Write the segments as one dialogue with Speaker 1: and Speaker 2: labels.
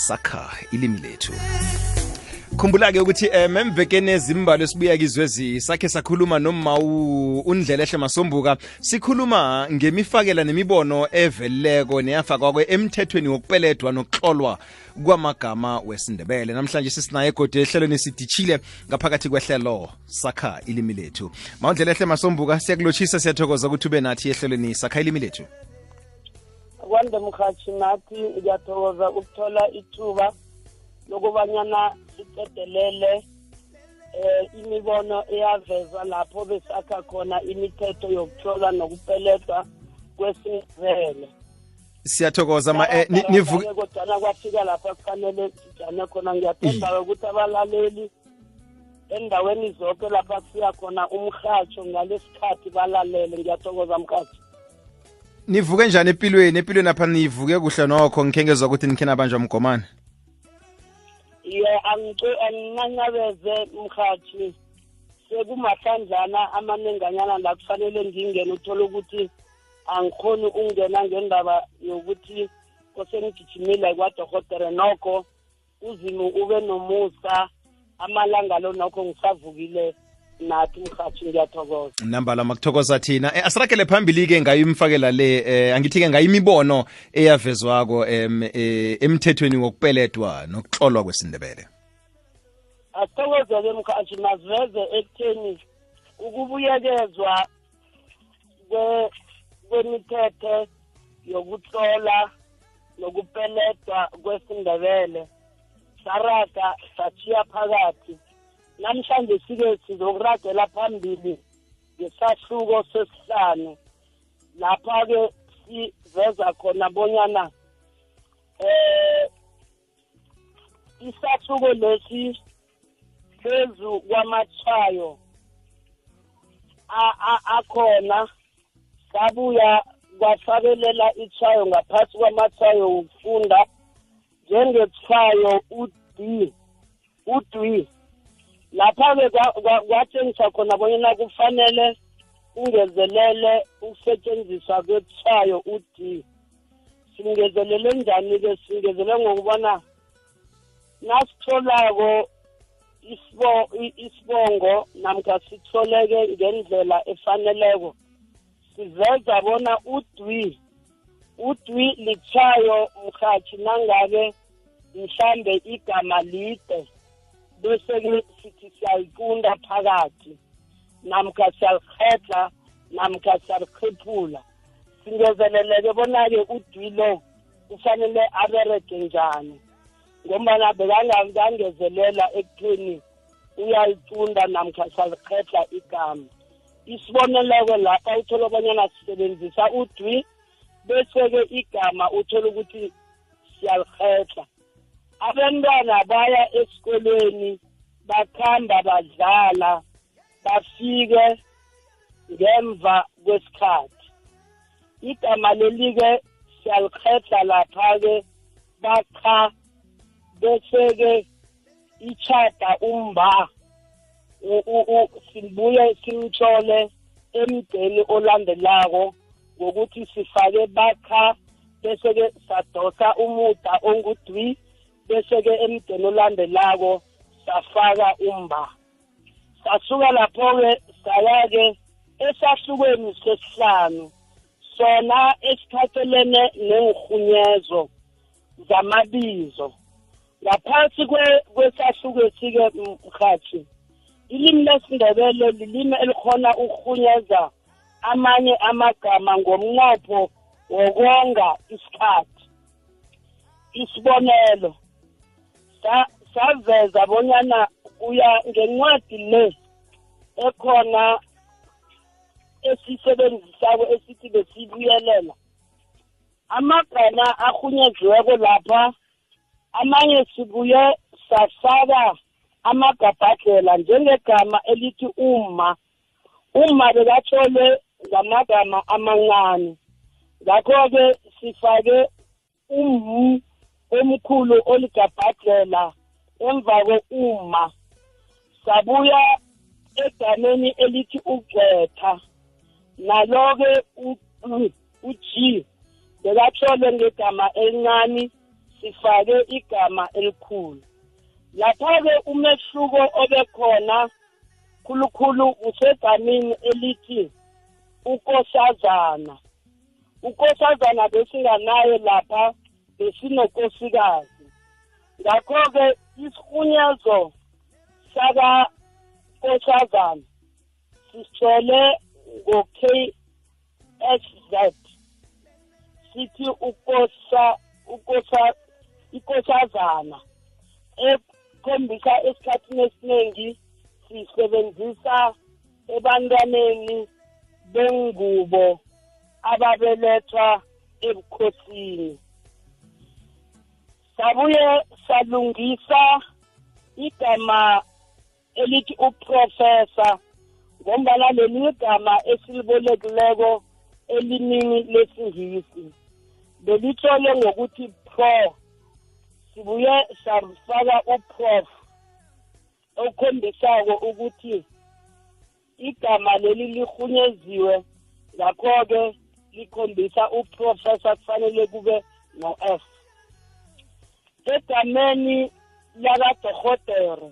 Speaker 1: sakha ilimi lethu. Khumbula-ke ukuthi um emvekeni ezimbalo esibuya kizwezi sakhe sakhuluma noma undlelehle masombuka. Sikhuluma ngemifakela nemibono eveleleko neyafakwakwe emthethweni wokupeledwa nokuhlolwa kwamagama wesindebele. Namhlanje sisinaye egodi ehlelweni sidishile ngaphakathi kwehlelo sakha ilimi lethu. Mawundlelehle masombuka siyakulotshisa siyathokoza ukuthi ube nathi ehlelweni sakha ilimi lethu
Speaker 2: kwande mkhathi nathi ngiyathokoza ukuthola ithuba lokubanyana sicedelele eh imibono eyavezwa lapho besakha khona imithetho yokuthola nokupeledwa kwesindebele
Speaker 1: siyathokoza ma eh, nivuke
Speaker 2: kodwana kwafika lapha kufanele sijane khona. Ngiyathemba ukuthi abalaleli endaweni zonke lapha kufika khona umhatsho ngalesikhathi balalele. Ngiyathokoza mkhathi
Speaker 1: nivuke njani empilweni? Empilweni apha nivuke kuhle nokho. Ngikhe ngezwa ukuthi nikhe nabanjwa mgomane
Speaker 2: ye angincancabeze mhathi. Sekumahlandlana amanenganyana la kufanele ngingene uthole ukuthi angikhoni ukungena ngendaba yokuthi kose ngigijimile kwadohotere nokho. Uzimu ube nomusa amalanga lo nokho ngisavukile. Nathi mhathi ngiyathokoza.
Speaker 1: Nambala makuthokoza thina. Eh, asiragele phambili-ke ngayo imfakela le eh, angithi-ke ngayo imibono eyavezwako em eh, emthethweni wokupeledwa nokuhlolwa kwesindebele.
Speaker 2: Asithokozeke mkhathi masiveze ekutheni ukubuyekezwa kwe- kwemithetho yokutlola nokupeledwa kwesindebele saraga sachiya phakathi. Namhlanje sike sizokuragela phambili ngesahluko sesihlanu. Lapha-ke siveza khona bonyana eh isahluko lesi phezu kwamatshayo a- a- akhona sabuya kwafakelela itshayo ngaphasi kwamatshayo wokufunda njengetshayo ud udwi lapha-ke kwa- kwa- kwatshengisa khona bonyana kufanele ungezelele ukusetshenziswa kwetshayo ud. Singezelele njani-ke? Singezelele ngokubona nasitholako isibongo namkha sitholeke ngendlela efaneleko. Siveza bona udwi udwi litshayo mhathi nangabe mhlambe igama lide. Bese-ke sithi siyaliqunda phakathi. Namkha siyalikhedla namkha siyalikhiphula singezeleleke bona-ke udwi lo kufanele aberege njani. Ngombana bekangangezelela ekutheni uyalicunda namkha salikhedla igama. Isiboneleko lapha uthola abanyana sisebenzisa udwi bese-ke igama uthola ukuthi siyalikhedla abantwana baya esikolweni bakhamba badlala bafike ngemva kwesikhathi. Igama leli-ke siyalikhedla lapha-ke bakha bese-ke ichada umba u- u- u- sibuye simtshole emdeni olandelako ngokuthi sifake bakha bese-ke sadosa umuda ongudwi bese-ke emdeni olandelako safaka umba. Sasuka lapho-ke saya-ke esahlukweni sesihlanu. Sona esithathelene nengirhunyezo zamabizo. Ngaphasi kwe- kwesahluko esike mhathi ilimi lesindebele lilimi elikhona ukurhunyeza amanye amagama ngomnqopho wokonga isikhathi. Isibonelo saveza bonyana uya ngencwadi le ekhona esisebenzisako esithi besibuyelela. Amagama ahunyeziweko lapha amanye sibuye safaka amagabhadlela njengegama elithi uma uma bekathole ngamagama amancane ngakho-ke sifake umhu omkhulu oligabhadlela emva ko-uma. Sabuya egameni elithi ugqetha nalo-ke u- u- u-g bekathole ngegama elincane sifake igama elikhulu. Lapha-ke umehluko obekhona khulukhulu usegamini elithi ukosazana. Ukosazana besinganaye lapha besinokosikazi ngakho-ke isirhunyezo sakakosazana sisithole ngo-k s z. Sithi ukosa ukosa ikosazana ekhombisa esikhathini esiningi sisebenzisa ebantwaneni bengubo ababelethwa ebukhosini. Sabuye salungisa igama elithi uprofesa ngombana leli igama esilibolekileko elimini lesingisi belithole ngokuthi pro. Sibuye safaka uprof okhombisako ukuthi igama leli lihunyeziwe ngakho-ke likhombisa uprofessor kufanele kube no-f. Egameni lakadorhotere.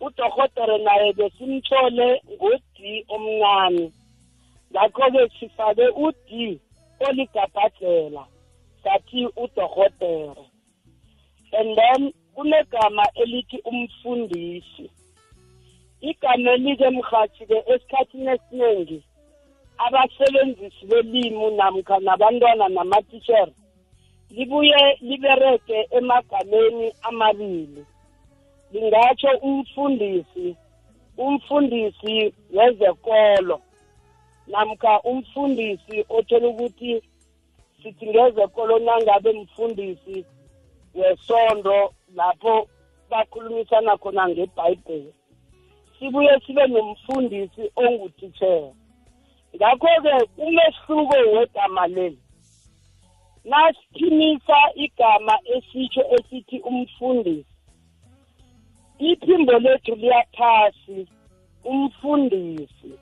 Speaker 2: Udorhotere naye besimthole ngo-d omncane. Ngakho-ke sifake u-d oligabhadlela sathi udorhotere. And then kunegama elithi umfundisi. Igama elike mhathi-ke esikhathini esiningi abasebenzisi belimi namkha nabantwana namatitshere libuye libereke emagameni amabili. Lingatsho umfundisi umfundisi wezekolo namkha umfundisi othola ukuthi sithi ngezekolo nangabe mfundisi wesondo lapho bakhulumisana khona ngebhayibheli. Sibuye sibe nomfundisi ongutitshere ngakho-ke umehluko wegama leli nasiphimisa igama esitsho esithi umfundisi iphimbo lethu liyaphasi umfundisi.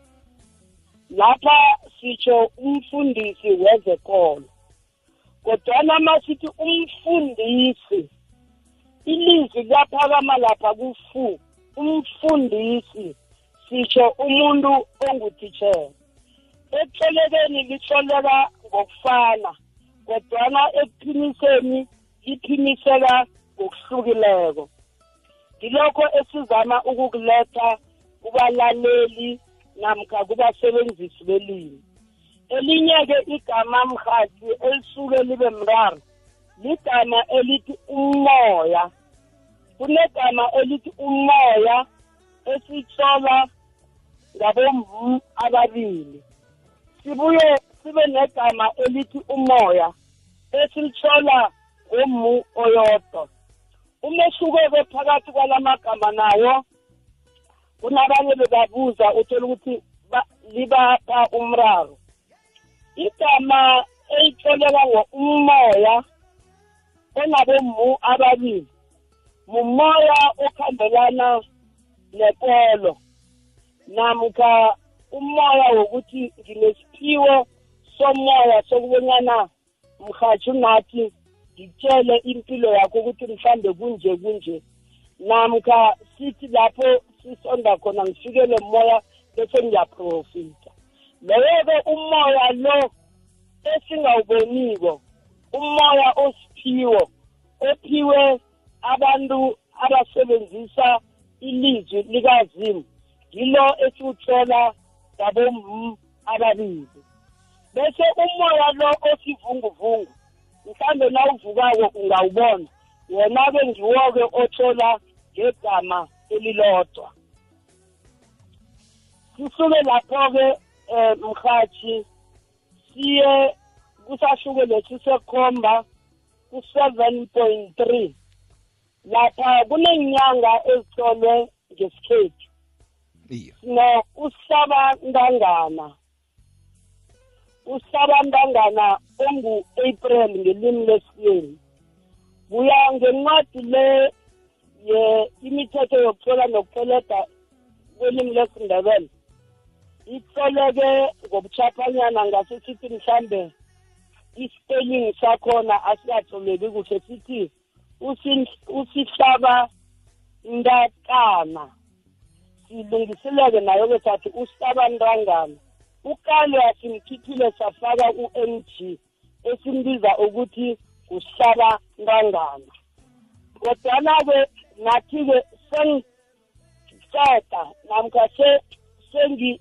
Speaker 2: Lapha sitsho umfundisi wezekolo. Kodwana masithi umfundisi ilizwi liyaphakama lapha kufu umfundisi sitsho umuntu ongutitshere ekuhlelekeni lihloleka ngokufana. Kodwana ekuphimiseni liphimiseka ngokuhlukileko. Ngilokho esizama ukukuletha kubalaleli namkha kubasebenzisi belimi. Elinye-ke igama mhathi elisuke libe mraro ligama elithi umoya kunegama elithi umoya esithola ngabomvu ababili. Sibuye sibe negama elithi umoya esilithola ngomu oyodwa. Umehluko-ke phakathi kwalamagama nawo kunabanye bebabuza uthola ukuthi libapha umraro. Igama elitholeka ngo-umoya onabomu ababili mumoya okhambelana nekolo namkha umoya wokuthi nginesiphiwo somoya sokubonyana mhathi unathi ngitshele impilo yakho ukuthi mhlambe kunje kunje. Namkha sithi lapho sisonda khona ngifikele moya bese ngiyaprofita. Loyo-ke umoya lo esingawuboniko umoya osiphiwo ophiwe abantu abasebenzisa ilizwi likazimu yilo esiwuthola ngabom ababili. Bese umoya lo osivunguvungu mhlambe na uvukako ungawubona wona-ke ngiwo-ke othola ngegama elilodwa. Sisuke lapho-ke um mhathi siye kusahluke lesi sekhomba ku-seven point three. Lapha kuney'nyanga ezihlolwe ngesikhethu. Sino usabantangana usabantangana ongu-april ngelimi lesiyeni kuya ngencwadi le ye imithetho yokuthola nokupheleda kwelimi lesindebele. Itholeke ngobuchaphanyana ngasesithi mhlambe i-spelling sakhona asikahloleki kuhle sithi usihlaba ntakana silungiseleke nayo-ke sathi usihlaba ntangana. Ukale asimkhiphile safaka u-n g esimbiza ukuthi usihlaba ntangana kodwana-ke nathi-ke sengiqeda namkha se- sengi-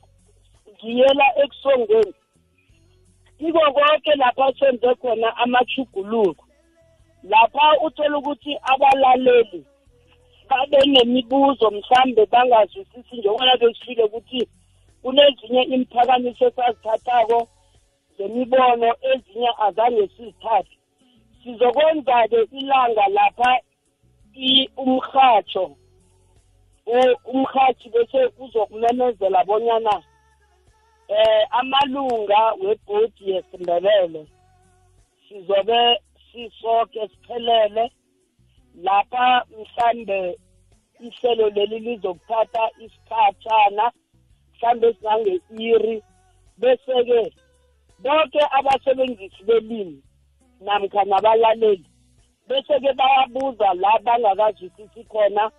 Speaker 2: ngiyela ekusongweni. Kiko konke lapha senze khona amachuguluko lapha uthola ukuthi abalaleli babe nemibuzo mhlambe bangazwisisi njengoba besifile ukuthi kunezinye imphakamiso esazithathako zemibono ezinye azange sizithathe. Sizokwenza-ke ilanga lapha i- umrhatsho u- umrhatshi bese uzokumemezela bonyana eh amalunga webhodi yesindebele sizobe sisoke siphelele lapha mhlambe ihlelo leli lizokuthatha isikhatshana mhlambe esingange-iri bese-ke bonke abasebenzisi belimi namkha nabalaleli bese-ke bayabuza la bangakazwisisi khona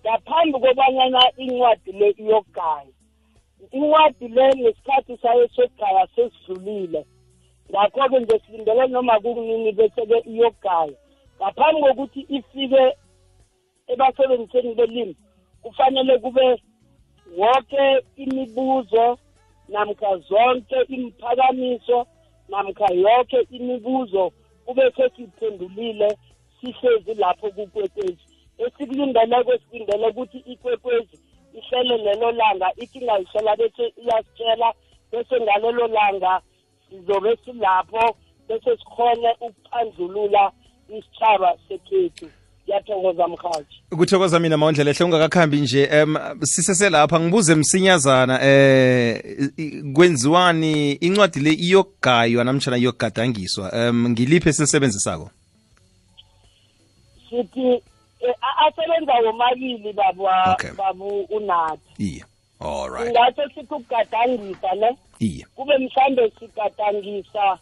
Speaker 2: ngaphambi kobanyana incwadi le iyogaya incwadi le ngesikhathi sayo sogaya sesidlulile ngakho-ke nje silindele noma kunini bese-ke iyogaya ngaphambi kokuthi ifike ebasebenziseni belimi kufanele kube wonke imibuzo namkha zonke imphakamiso namkha yonke imibuzo kube sesiphendulile sihlezi lapho kukwekwezi. Esikulindeleko silindele ukuthi ikwekwezi ihlele lelo langa ithi ingayihlela bese iyasitshela bese ngalelo langa sizobe silapho bese sikhone ukuphandlulula isitshaba sekhethu. Ngiyathokoza mhathi
Speaker 1: kuthokoza mina mawundlela ehle ungakakhambi nje. Um siseselapha ngibuze msinyazana eh kwenziwani? Incwadi le iyogaywa namtshana iyogadangiswa um ngiliphi esilisebenzisako
Speaker 2: sithi eh, asebenza womabili babu unathi
Speaker 1: iye. Alright
Speaker 2: singatsho sithi ukugadangisa ne?
Speaker 1: Iye.
Speaker 2: Kube mhlambe sigadangisa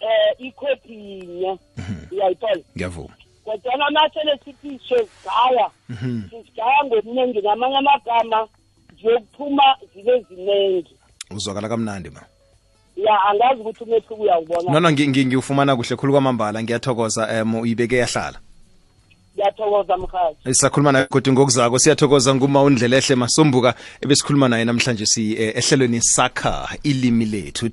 Speaker 2: eh ikhophi yinye. Uyayithola?
Speaker 1: Ngiyavuma
Speaker 2: kodwana masele sithi sezigaya sisigaya ngobuningi ngamanye amagama ziyokuphuma zibe ziningi
Speaker 1: uzwakala kamnandi ma.
Speaker 2: Ya angazi ukuthi umehluko uyawubona.
Speaker 1: No no ngi- ngi- ngiwufumana kuhle khulu kwamambala ngiyathokoza um uyibeke yahlala.
Speaker 2: Ngiyathokoza mhathi
Speaker 1: sisakhuluma naye kodwa ngokuzako siyathokoza nguma undlelehle masombuka ebesikhuluma naye namhlanje si eh, ehlelweni sakha ilimi lethu